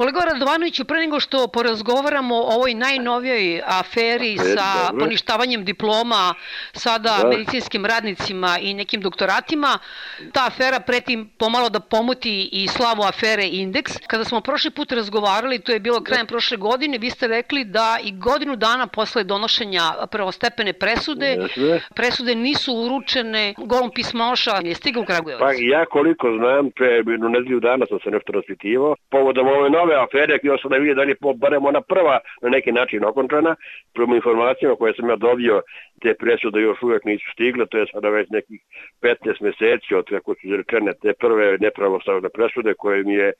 Kolega Radovanoviću, pre nego što porazgovaramo o ovoj najnovijoj aferi E, sa dobro. poništavanjem diploma sada Da. medicinskim radnicima i nekim doktoratima, ta afera pretim pomalo da pomuti i slavu afere Indeks. Kada smo prošli put razgovarali, to je bilo krajem prošle godine, vi ste rekli da i godinu dana posle donošenja prvostepene presude, Jeste. presude nisu uručene golom pismoša, je stigao u Kragujevac. Pa ja koliko znam, pre jednu nedelju dana sam se nešto raspitivao. Povodom ove nove afere, htio sam da vidim da li je barem ona prva na neki način okončana. Prema informacijama koje sam ja dobio, te presude još uvek nisu stigle, to je sada već nekih 15 meseci od kako su izrečene te prve nepravoslavne presude koje mi je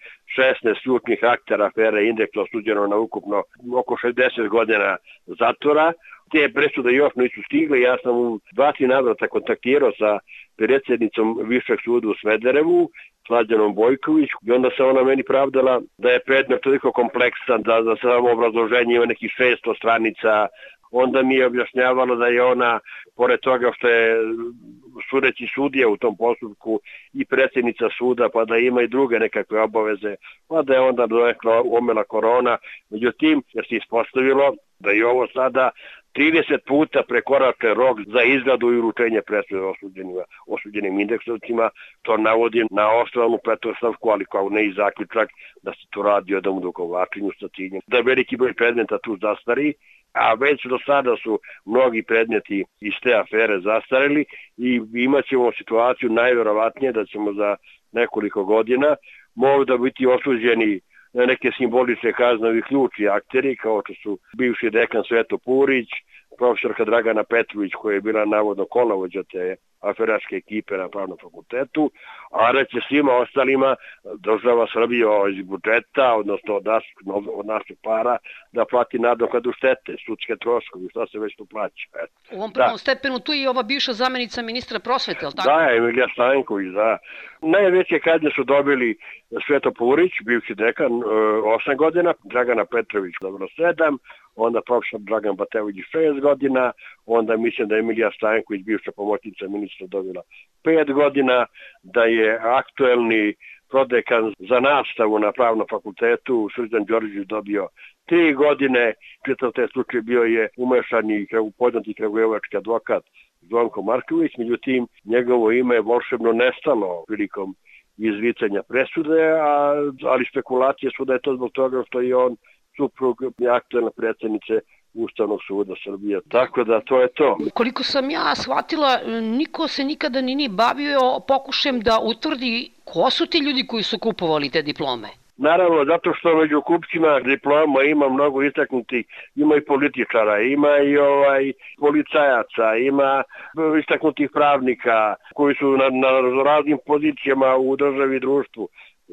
16 ključnih aktera afere Indeks osuđeno na ukupno oko 60 godina zatvora. Te presude još nisu stigle, ja sam u dva tri navrata kontaktirao sa predsjednicom Višeg suda u Smederevu, Slađanom Bojković, i onda se ona meni pravdala da je predmet toliko kompleksan, da za samo obrazloženje ima nekih 600 stranica, onda mi je objašnjavala da je ona, pored toga što je sudeći sudija u tom postupku i predsjednica suda, pa da ima i druge nekakve obaveze, pa da je onda doekla omela korona. Međutim, jer se ispostavilo da je ovo sada 30 puta prekorače rok za izradu i uručenje presude osuđenima, osuđenim indeksovcima, to navodi na osnovnu pretpostavku, ali kao ne i zaključak da se to radi o jednom odugovlačenju sa ciljem. Da veliki broj predmeta tu zastari, a već do sada su mnogi predmeti iz te afere zastarili i imat ćemo situaciju najverovatnije da ćemo za nekoliko godina možda biti osuđeni na neke simbolične kaznovi ključi akteri kao što su bivši dekan Sveto Purić, profesorka Dragana Petrović koja je bila navodno kolovođa te aferačke ekipe na pravnom fakultetu, a da će svima ostalima država Srbija iz budžeta, odnosno od, nas, od naših para, da plati nadoknadu štete, sudske troškovi, šta se već tu plaća. Eto. U ovom prvom stepenu tu je i ova bivša zamenica ministra prosvete, je li tako? Da, Emilija Stanković, da. Najveće kazne su dobili Sveto Purić, bivši dekan, 8 godina, Dragana Petrović, dobro 7, onda profesor Dragan Batević 6 godina, onda mislim da je Emilija Stanković, bivša pomoćnica ministra, dobila 5 godina, da je aktuelni prodekan za nastavu na pravnom fakultetu, Srđan Đorđević dobio tri godine, čitav taj slučaj bio je umešan i poznati kragujevački advokat Zvonko Marković, međutim njegovo ime je volšebno nestalo prilikom izricanja presude, a, ali spekulacije su da je to zbog toga što je on suprug aktualne predsjednice Ustavnog suda Srbije. Tako da to je to. Koliko sam ja shvatila, niko se nikada ni ni bavio pokušajem da utvrdi ko su ti ljudi koji su kupovali te diplome. Naravno, zato što među kupcima diploma ima mnogo istaknutih, ima i političara, ima i ovaj policajaca, ima istaknutih pravnika koji su na, na raznim pozicijama u državi i društvu.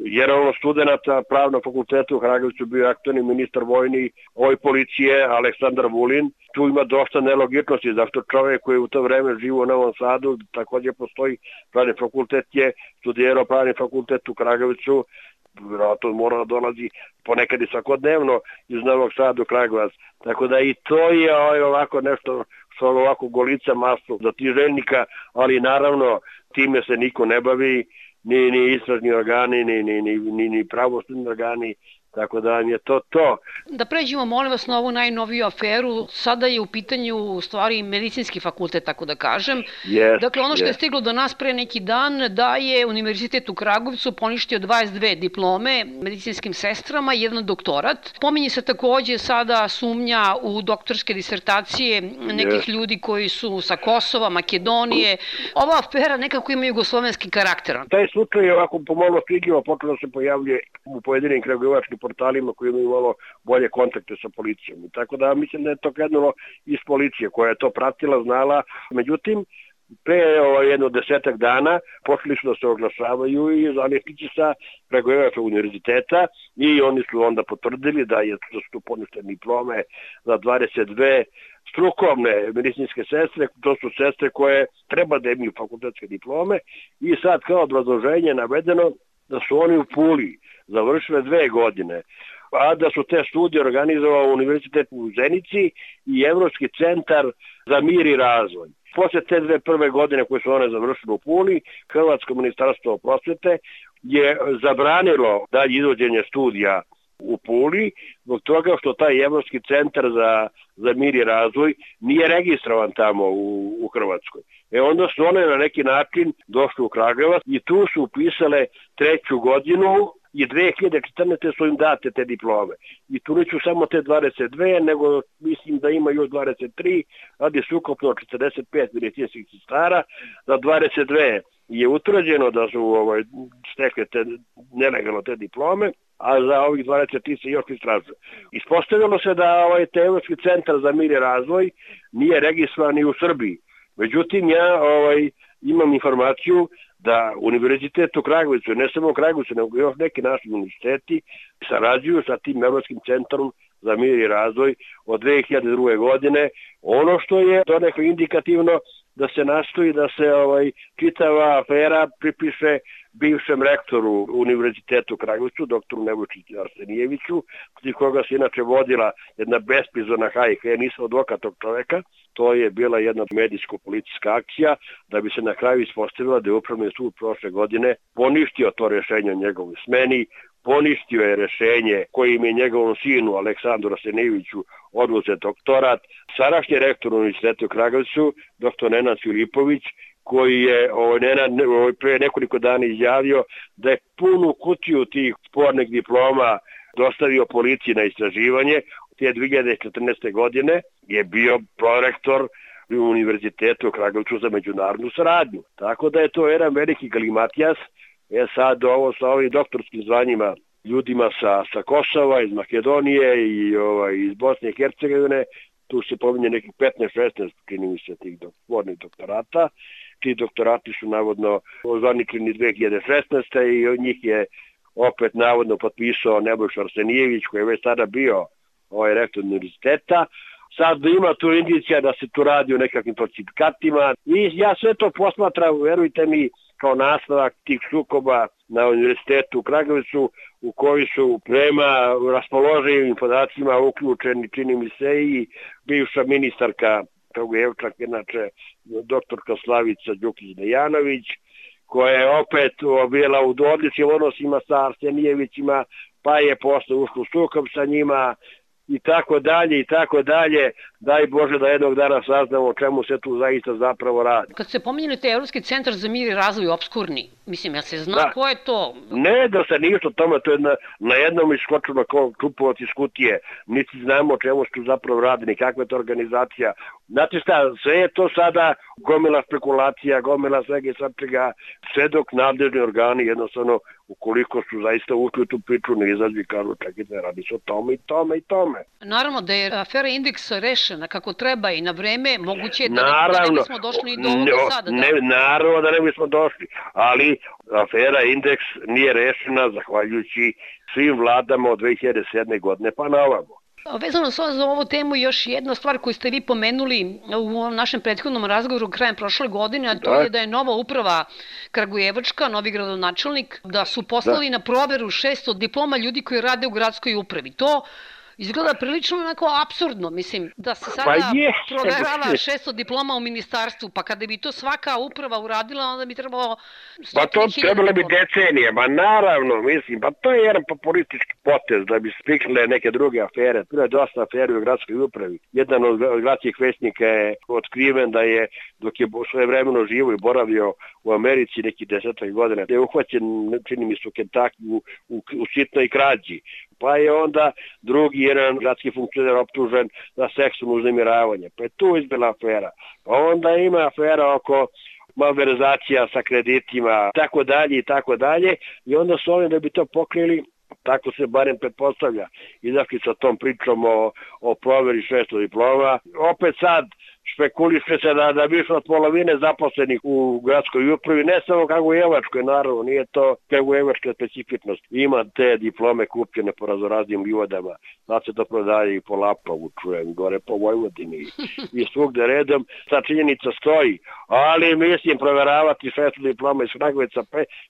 Jer ono studenta pravnog fakulteta u Hragovicu bio aktualni ministar vojni ovoj policije Aleksandar Vulin. Tu ima dosta nelogičnosti, zašto čovjek koji u to vreme živo u Novom Sadu, takođe postoji pravni fakultet, je studirao pravni fakultet u Kragovicu, vjerojatno mora da dolazi ponekad i svakodnevno iz Novog Sada u Kragovac. Tako da i to je ovaj, ovako nešto što ovako golica masno za ti željnika, ali naravno time se niko ne bavi, ni, ni istražni organi, ni, ni, ni, ni, ni pravosudni organi, Tako da vam je to to. Da pređemo, molim vas, na ovu najnoviju aferu. Sada je u pitanju u stvari medicinski fakultet, tako da kažem. Yes, dakle, ono što yes. je stiglo do nas pre neki dan, da je Univerzitet u Kragovcu poništio 22 diplome medicinskim sestrama i jedan doktorat. Pominje se takođe sada sumnja u doktorske disertacije nekih Yes. ljudi koji su sa Kosova, Makedonije. Ova afera nekako ima jugoslovenski karakter. Taj slučaj je ovako pomalo počeo da se pojavljuje u pojedinim kragujevačkim portalima koji imaju malo bolje kontakte sa policijom. Tako da mislim da je to krenulo iz policije koja je to pratila, znala. Međutim, pre ovo, jedno desetak dana počeli su da se oglašavaju i zanetici sa Kragujevačkog univerziteta i oni su onda potvrdili da je da su poništene diplome za 22 strukovne medicinske sestre, to su sestre koje treba da imaju fakultetske diplome i sad kao obrazloženje navedeno da su oni u Puli završile dve godine, a da su te studije organizovao Univerzitet u Zenici i Evropski centar za mir i razvoj. Posle te dve prve godine koje su one završile u Puli, Hrvatsko ministarstvo prosvete je zabranilo dalje izvođenje studija u Puli, zbog toga što taj Evropski centar za, za mir i razvoj nije registrovan tamo u, u Hrvatskoj. E onda su one na neki način došli u Kragujevac i tu su upisale treću godinu i 2014. su im date te diplome. I tu neću samo te 22, nego mislim da ima još 23, radi su ukupno 45 medicinskih sestara, za 22 je utvrđeno da su ovaj, stekle te, nelegalno te diplome, a za ovih 23 se još istražuje. Ispostavilo se da ovaj Teoretski centar za mir i razvoj nije registrovan i u Srbiji. Međutim, ja ovaj, imam informaciju da univerzitet u Kragovicu, ne samo u Kragovicu, nego još neki naši univerziteti sarađuju sa tim Evropskim centrom za mir i razvoj od 2002. godine. Ono što je to neko indikativno da se nastoji da se ovaj čitava afera pripiše bivšem rektoru Univerzitetu u Kragovicu, doktoru Nebojčiću Arsenijeviću, protiv koga se inače vodila jedna besprizorna hajka, ja nisam advokat tog čoveka, to je bila jedna medijsko-politička akcija, da bi se na kraju ispostavila da je upravni sud prošle godine poništio to rešenje o njegovoj smeni, poništio je rešenje kojim je njegovom sinu Aleksandru Arsenijeviću oduzet doktorat. Sadašnji rektor Univerzitetu u Kragovicu, doktor Nenad Filipović, koji je ovaj, Nenad ovaj, pre nekoliko dana izjavio da je punu kutiju tih spornih diploma dostavio policiji na istraživanje. Te 2014. godine je bio prorektor Univerzitetu u Kragovicu za međunarodnu saradnju. Tako da je to jedan veliki galimatijas. E sad ovo sa ovim doktorskim zvanjima ljudima sa, sa Kosova, iz Makedonije i ovaj, iz Bosne i Hercegovine, tu se pominje nekih 15-16, čini mi se, tih dok, doktorata. Ti doktorati su navodno ozvaničeni 2016. i od njih je opet navodno potpisao Nebojš Arsenijević, koji je već tada bio ovaj rektor univerziteta. Sad ima tu indicija da se tu radi o nekakvim falsifikatima i ja sve to posmatram, verujte mi, kao nastavak tih sukoba na univerzitetu u Kragovicu u koji su prema raspoloživim podacima uključeni, čini mi se, i bivša ministarka Kragujevčak, inače doktorka Slavica Đukić-Dejanović, koja je opet bila u odličnim odnosima sa Arsenijevićima, pa je posle ušlo sukob sa njima, i tako dalje i tako dalje. Daj Bože da jednog dana saznamo o čemu se tu zaista zapravo radi. Kad se pominjali te Evropski centar za mir i razvoj obskurni, mislim, ja se zna da. ko je to? Ne da se ništa tome, to je na, na jednom iskočeno kao čupovac iz kutije. Niti znamo o čemu se tu zapravo radi, ni kakva je to organizacija. Znate šta, sve je to sada gomila spekulacija, gomila svega i svačega, sve dok nadležni organi jednostavno ukoliko su zaista ušli u tu priču ne izađu i kažu čekajte, radi se o tome i tome i tome. Naravno da je afera indeks rešena kako treba i na vreme, moguće je da, naravno, da ne bismo došli i do ovoga sada. Da. Ne, naravno da ne bismo došli, ali afera indeks nije rešena zahvaljujući svim vladama od 2007. godine pa na ovamo. Vezano za ovu temu još jedna stvar koju ste vi pomenuli u našem prethodnom razgovoru krajem prošle godine, a to da. je da je nova uprava Kragujevačka, novi gradonačelnik, da su poslali da. na proveru 600 diploma ljudi koji rade u gradskoj upravi. To izgleda prilično onako absurdno, mislim, da se sada pa je. proverava 600 diploma u ministarstvu, pa kada bi to svaka uprava uradila, onda bi trebalo... Pa to trebalo bi decenije, ma naravno, mislim, pa to je jedan populistički potez da bi spikle neke druge afere. Bilo je dosta afere u gradskoj upravi. Jedan od gradskih većnika je otkriven da je, dok je svoje vremeno živo i boravio u Americi neki desetak godina, da je uhvaćen, čini mi se, u Kentucky u, u, u sitnoj krađi pa je onda drugi jedan gradski funkcioner optužen za seksualno uznemiravanje. Pa je tu izbila afera. Pa onda ima afera oko malverzacija sa kreditima, tako dalje i tako dalje. I onda su oni da bi to pokrili tako se barem pretpostavlja, izašli sa tom pričom o, o proveri 600 diploma. Opet sad špekuliše se da, da više od polovine zaposlenih u gradskoj upravi, ne samo kako u Evačkoj, naravno, nije to kako Evačka specifičnost. Ima te diplome kupljene po razoraznim livadama, sad se to prodaje i po Lapavu, čujem, gore po Vojvodini i svugde redom. Ta činjenica stoji, ali mislim proveravati šestu diploma iz Kragovica,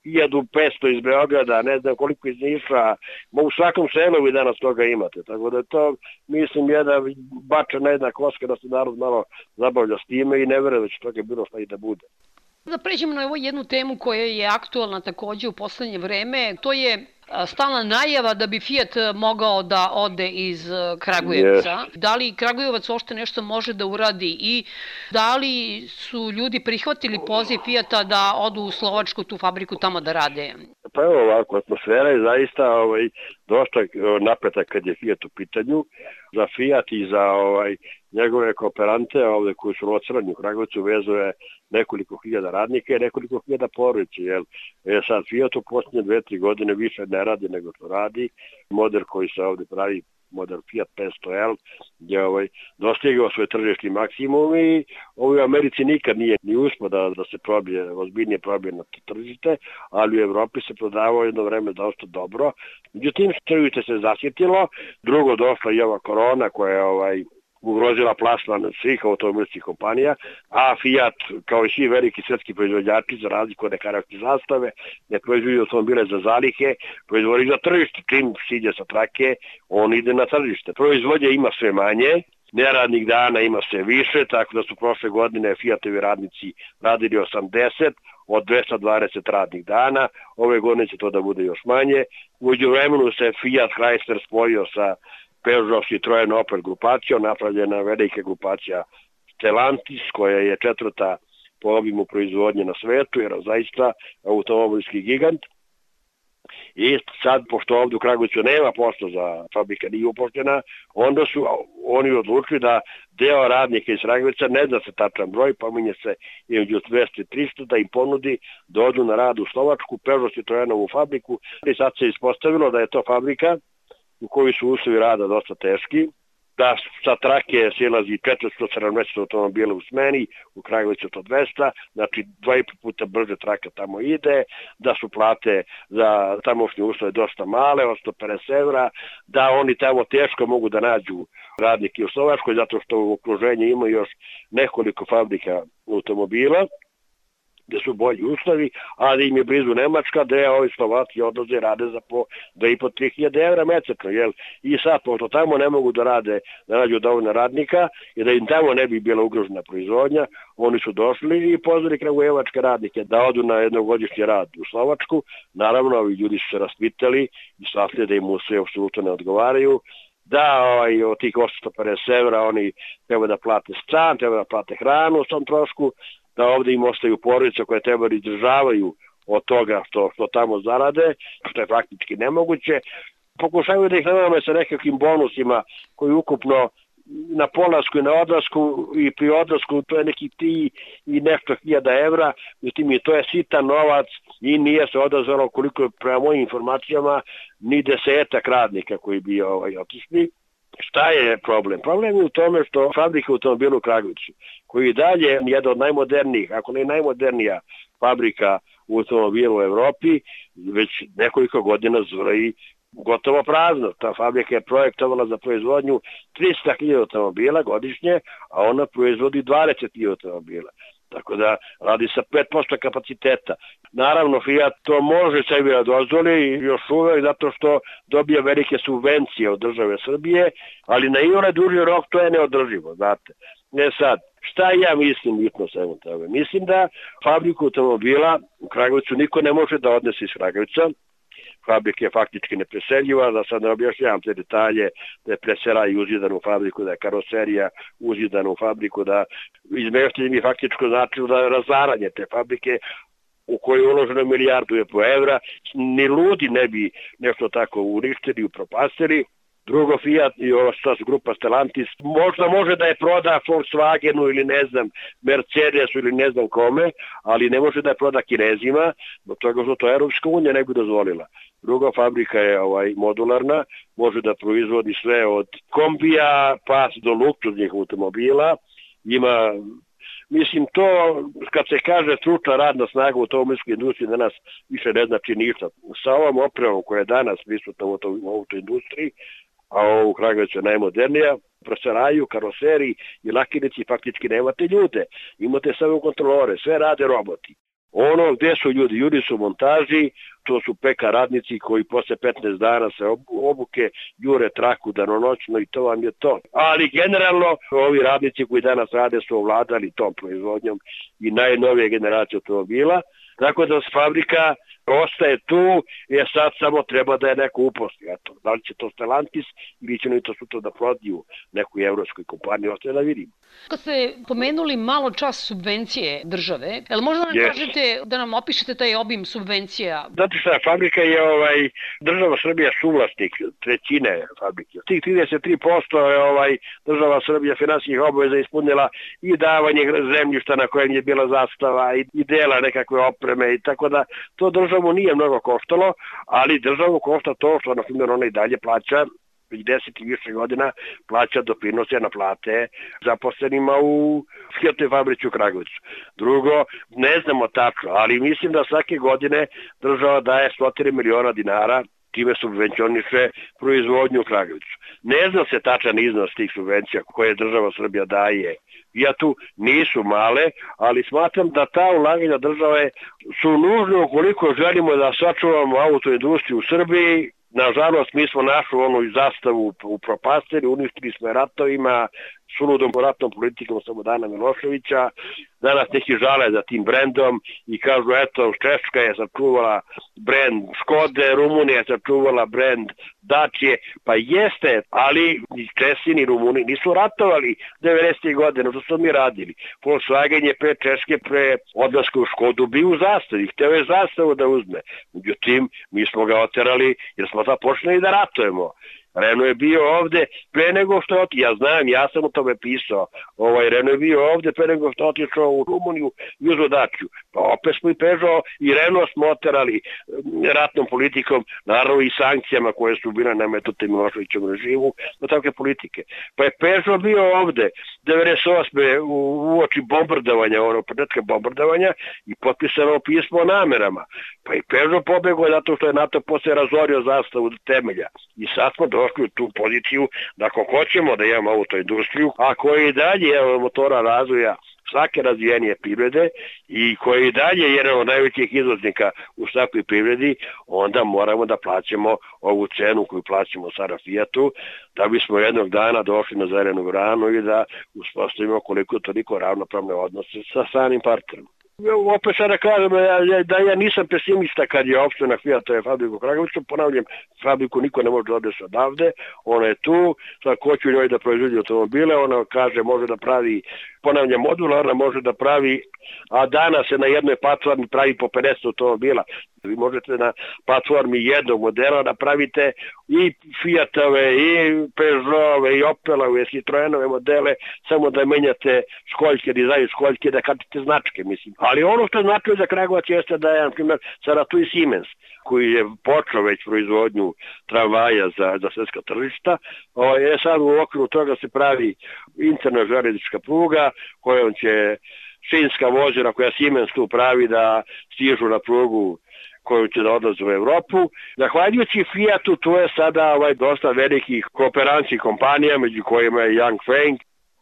1500 iz Beograda, ne znam koliko iz Niša, u svakom selu vi danas toga imate, tako da to, mislim, jedna bačena jedna koska da se narod malo zabavlja s time i ne vere da će toga bilo šta i da bude. Da pređemo na ovo jednu temu koja je aktualna takođe u poslednje vreme, to je stalna najava da bi Fiat mogao da ode iz Kragujevca. Yes. Da li Kragujevac uopšte nešto može da uradi i da li su ljudi prihvatili poziv Fiata da odu u Slovačku tu fabriku tamo da rade? Pa evo ovako, atmosfera je zaista ovaj, dosta napeta kad je Fiat u pitanju. Za Fiat i za ovaj, njegove kooperante ovde koji su locirani u Kragovicu vezuje nekoliko hiljada radnika i nekoliko hiljada porodice. Jel? E sad, Fiat u posljednje dve, tri godine više ne radi nego što radi. Model koji se ovde pravi model Fiat 500L je ovaj, dostigao svoj tržišni maksimum i ovaj u Americi nikad nije ni uspio da, da se probije, ozbiljnije probije na to tržište, ali u Evropi se prodavao jedno vreme dosta dobro. Međutim, tržište se zasjetilo, drugo došla i ova korona koja je ovaj, ugrozila plasman svih automobilskih kompanija, a Fiat, kao i svi veliki svetski proizvođači, za razliku od nekarakti zastave, ne proizvodi automobile za zalihe, proizvodi za tržište. Čim siđe sa trake, on ide na tržište. Proizvodnje ima sve manje, neradnih dana ima sve više, tako da su prošle godine Fiatovi radnici radili 80, od 220 radnih dana, ove godine će to da bude još manje. Uđu vremenu se Fiat Chrysler spojio sa Peugeot Citroen Opel grupacijom, napravljena velika grupacija Stellantis, koja je četvrta po obimu proizvodnje na svetu, jer zaista automobilski gigant. I sad, pošto ovde u Kragovicu nema posla za fabrika nije upoštena, onda su oni odlučili da deo radnika iz Kragovica, ne zna se tačan broj, pominje se između 200 i 300, da im ponudi da odu na rad u Slovačku, Peugeot Citroenovu fabriku. I sad se ispostavilo da je to fabrika u kojoj su uslovi rada dosta teški, da sa trake silazi 470 automobila u smeni, u Kragovicu to 200, znači dva i puta brže traka tamo ide, da su plate za tamošnje uslove dosta male, od 150 evra, da oni tamo teško mogu da nađu radnike u Slovačkoj, zato što u okruženju ima još nekoliko fabrika automobila, gde su bolji uslovi, ali im je blizu Nemačka, gde ovi Slovaci odlaze rade za po 2.500-3000 evra mesečno, jel? I sad, pošto tamo ne mogu da rade, da nađu dovoljno radnika i da im tamo ne bi bila ugrožena proizvodnja, oni su došli i pozvali kragujevačke radnike da odu na jednogodišnji rad u Slovačku. Naravno, ovi ljudi su se raspitali i shvatili da im sve apsolutno ne odgovaraju, da ovaj, od tih 850 evra oni treba da plate stan, treba da plate hranu u tom trošku, da ovde im ostaju porodice koje treba da izdržavaju od toga što, što tamo zarade, što je praktički nemoguće. Pokušaju da ih navame sa nekakvim bonusima koji ukupno na polasku i na odlasku i pri odlasku to je neki ti i nešto hiljada evra, međutim i to je sitan novac i nije se odazvalo koliko je prema mojim informacijama ni desetak radnika koji bi ovaj, otišli. Šta je problem? Problem je u tome što fabrika automobila u Kragovicu, koji dalje jedna od najmodernijih, ako ne najmodernija fabrika u automobilu u Evropi, već nekoliko godina zura i gotovo prazno. Ta fabrika je projektovala za proizvodnju 300.000 automobila godišnje, a ona proizvodi 20.000 automobila. Tako da radi sa 5% kapaciteta. Naravno, Fiat to može sebi da dozvoli još uvek zato što dobija velike subvencije od države Srbije, ali na iole duži rok to je neodrživo, znate. Ne sad, šta ja mislim bitno svemu tome? Mislim da fabriku automobila u Kragovicu niko ne može da odnese iz Kragovica, fabrika je faktički nepreseljiva, da sad ne objašnjavam te detalje, da je i uzidan u fabriku, da je karoserija uzidana u fabriku, da izmeštanje mi faktičko znači da je razaranje te fabrike u kojoj je uloženo milijardu je po evra, ni ludi ne bi nešto tako uništili, upropastili, drugo Fiat i ova stas grupa Stellantis, možda može da je proda Volkswagenu ili ne znam Mercedesu ili ne znam kome, ali ne može da je proda Kinezima, zbog toga što to Europska unija ne bi dozvolila. Druga fabrika je ovaj modularna, može da proizvodi sve od kombija pa do luksuznih automobila, ima Mislim, to, kad se kaže stručna radna snaga u automobilskoj industriji, danas više ne znači ništa. Sa ovom opremom koja je danas prisutna u autoindustriji, a ovo u Kragovicu je najmodernija, proseraju, karoseri i lakinici faktički nemate ljude, imate samo kontrolore, sve rade roboti. Ono gde su ljudi, ljudi su montaži, to su peka radnici koji posle 15 dana se obuke jure traku danonoćno i to vam je to. Ali generalno ovi radnici koji danas rade su ovladali tom proizvodnjom i najnovije generacije automobila, Tako da fabrika ostaje tu, je sad samo treba da je neko uposli. Eto, da li će to Stellantis ili će oni to sutra da prodiju nekoj evropskoj kompaniji, ostaje da vidimo. Kad ste pomenuli malo čas subvencije države, jel možda nam yes. kažete da nam opišete taj obim subvencija? Znate šta, fabrika je ovaj, država Srbija suvlasnik trećine fabrike. Tih 33% je ovaj, država Srbija finansijih obaveza ispunila i davanje zemljišta na kojem je bila zastava i, i dela nekakve opreme i tako da to državu nije mnogo koštalo, ali državu košta to što, na primjer, ona i dalje plaća već deset i više godina plaća doprinose na plate zaposlenima u Fiatoj fabrici u Kragovicu. Drugo, ne znamo tačno, ali mislim da svake godine država daje stotine miliona dinara time subvencioniše proizvodnju u Kragovicu. Ne zna se tačan iznos tih subvencija koje država Srbija daje tu nisu male, ali smatram da ta ulaganja države su nužne ukoliko želimo da sačuvamo autoindustriju u Srbiji. Nažalost, mi smo našu onu zastavu u propasteri, uništili smo ratovima, suludom ratnom politikom Slobodana Miloševića. Danas neki žale za tim brendom i kažu, eto, Češka je sačuvala brend Škode, Rumunija je sačuvala brend Dačije. Pa jeste, ali Česi ni Rumuni nisu ratovali 90. godine, što smo mi radili. Volkswagen je pre Češke, pre odlaska u Škodu bio u zastavi, hteo je zastavu da uzme. Međutim, mi smo ga oterali jer smo započeli da ratujemo. Reno je bio ovde pre nego što otišao, ja znam, ja sam o tome pisao, ovaj, Reno je bio ovde pre nego što otišao u Rumuniju i uzo Dačiju. Pa opet smo i Peugeot i Renault smo oterali mm, ratnom politikom, naravno i sankcijama koje su bile na metode Miloševićem režimu, na takve politike. Pa je Peugeot bio ovde 98. u, u oči bombardovanja, ono, početka bombardovanja i potpisano pismo o namerama. Pa i Peugeot pobegao zato što je NATO posle razorio zastavu temelja. I sad smo došli u tu poziciju da ako hoćemo da imamo autoindustriju, a koji dalje je motora razvoja svake razvijenije privrede i koji i dalje jedan od najvećih izvoznika u svakoj privredi, onda moramo da plaćamo ovu cenu koju plaćamo sada Fiatu, da bismo jednog dana došli na zelenu granu i da uspostavimo koliko toliko ravnopravne odnose sa stranim partnerom. Opet sada kažem da ja nisam pesimista kad je opština Fiat je fabriku u Kragovicu, ponavljam, fabriku niko ne može da odavde, ona je tu, sad ko će njoj da proizvodi automobile, ona kaže može da pravi, ponavljam, modularna može da pravi, a danas se na jednoj platformi pravi po 50 automobila. Vi možete na platformi jednog modela da pravite i Fiatove, i Peugeotove, i Opelove, i Citroenove modele, samo da menjate školjke, dizajn školjke, da katite značke, mislim. Ali ono što je značilo za Kragovac jeste da je, na primjer, sada tu i Siemens, koji je počeo već proizvodnju tramvaja za, za svetska tržišta, ovaj, je sad u okviru toga se pravi interna železnička pruga kojom će šinska vozila koja Siemens tu pravi da stižu na prugu koju će da odlaze u Evropu. Zahvaljujući Fiatu, tu je sada ovaj, dosta velikih kooperanci kompanija, među kojima je Young Frank,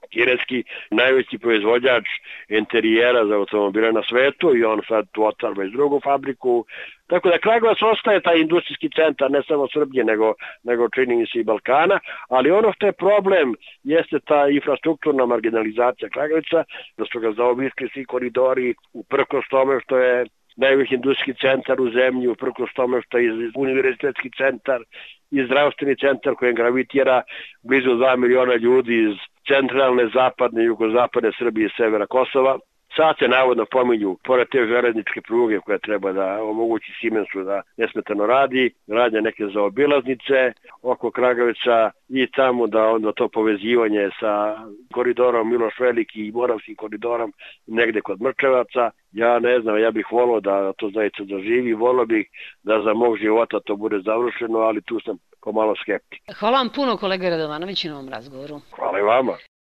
kineski najveći proizvođač interijera za automobile na svetu i on sad tu otvara već drugu fabriku. Tako da Kragovac ostaje taj industrijski centar ne samo Srbije nego, nego čini mi se i Balkana, ali ono što je problem jeste ta infrastrukturna marginalizacija Kragovica, da su ga zaobišli svi koridori uprkos tome što je najveći industrijski centar u zemlji, uprkos tome što je univerzitetski centar i zdravstveni centar kojem gravitira blizu 2 miliona ljudi iz centralne, zapadne, jugozapadne Srbije i severa Kosova. Sad se navodno pominju, pored te železničke pruge koja treba da omogući Siemensu da nesmetano radi, radnje neke zaobilaznice oko Kragavica i tamo da onda to povezivanje sa koridorom Miloš Veliki i Moravskim koridorom negde kod Mrčevaca. Ja ne znam, ja bih volao da to zaista zaživi, volao bih da za mog života to bude završeno, ali tu sam pomalo skeptik. Hvala vam puno kolega Radovanović na ovom razgovoru. Hvala i vama.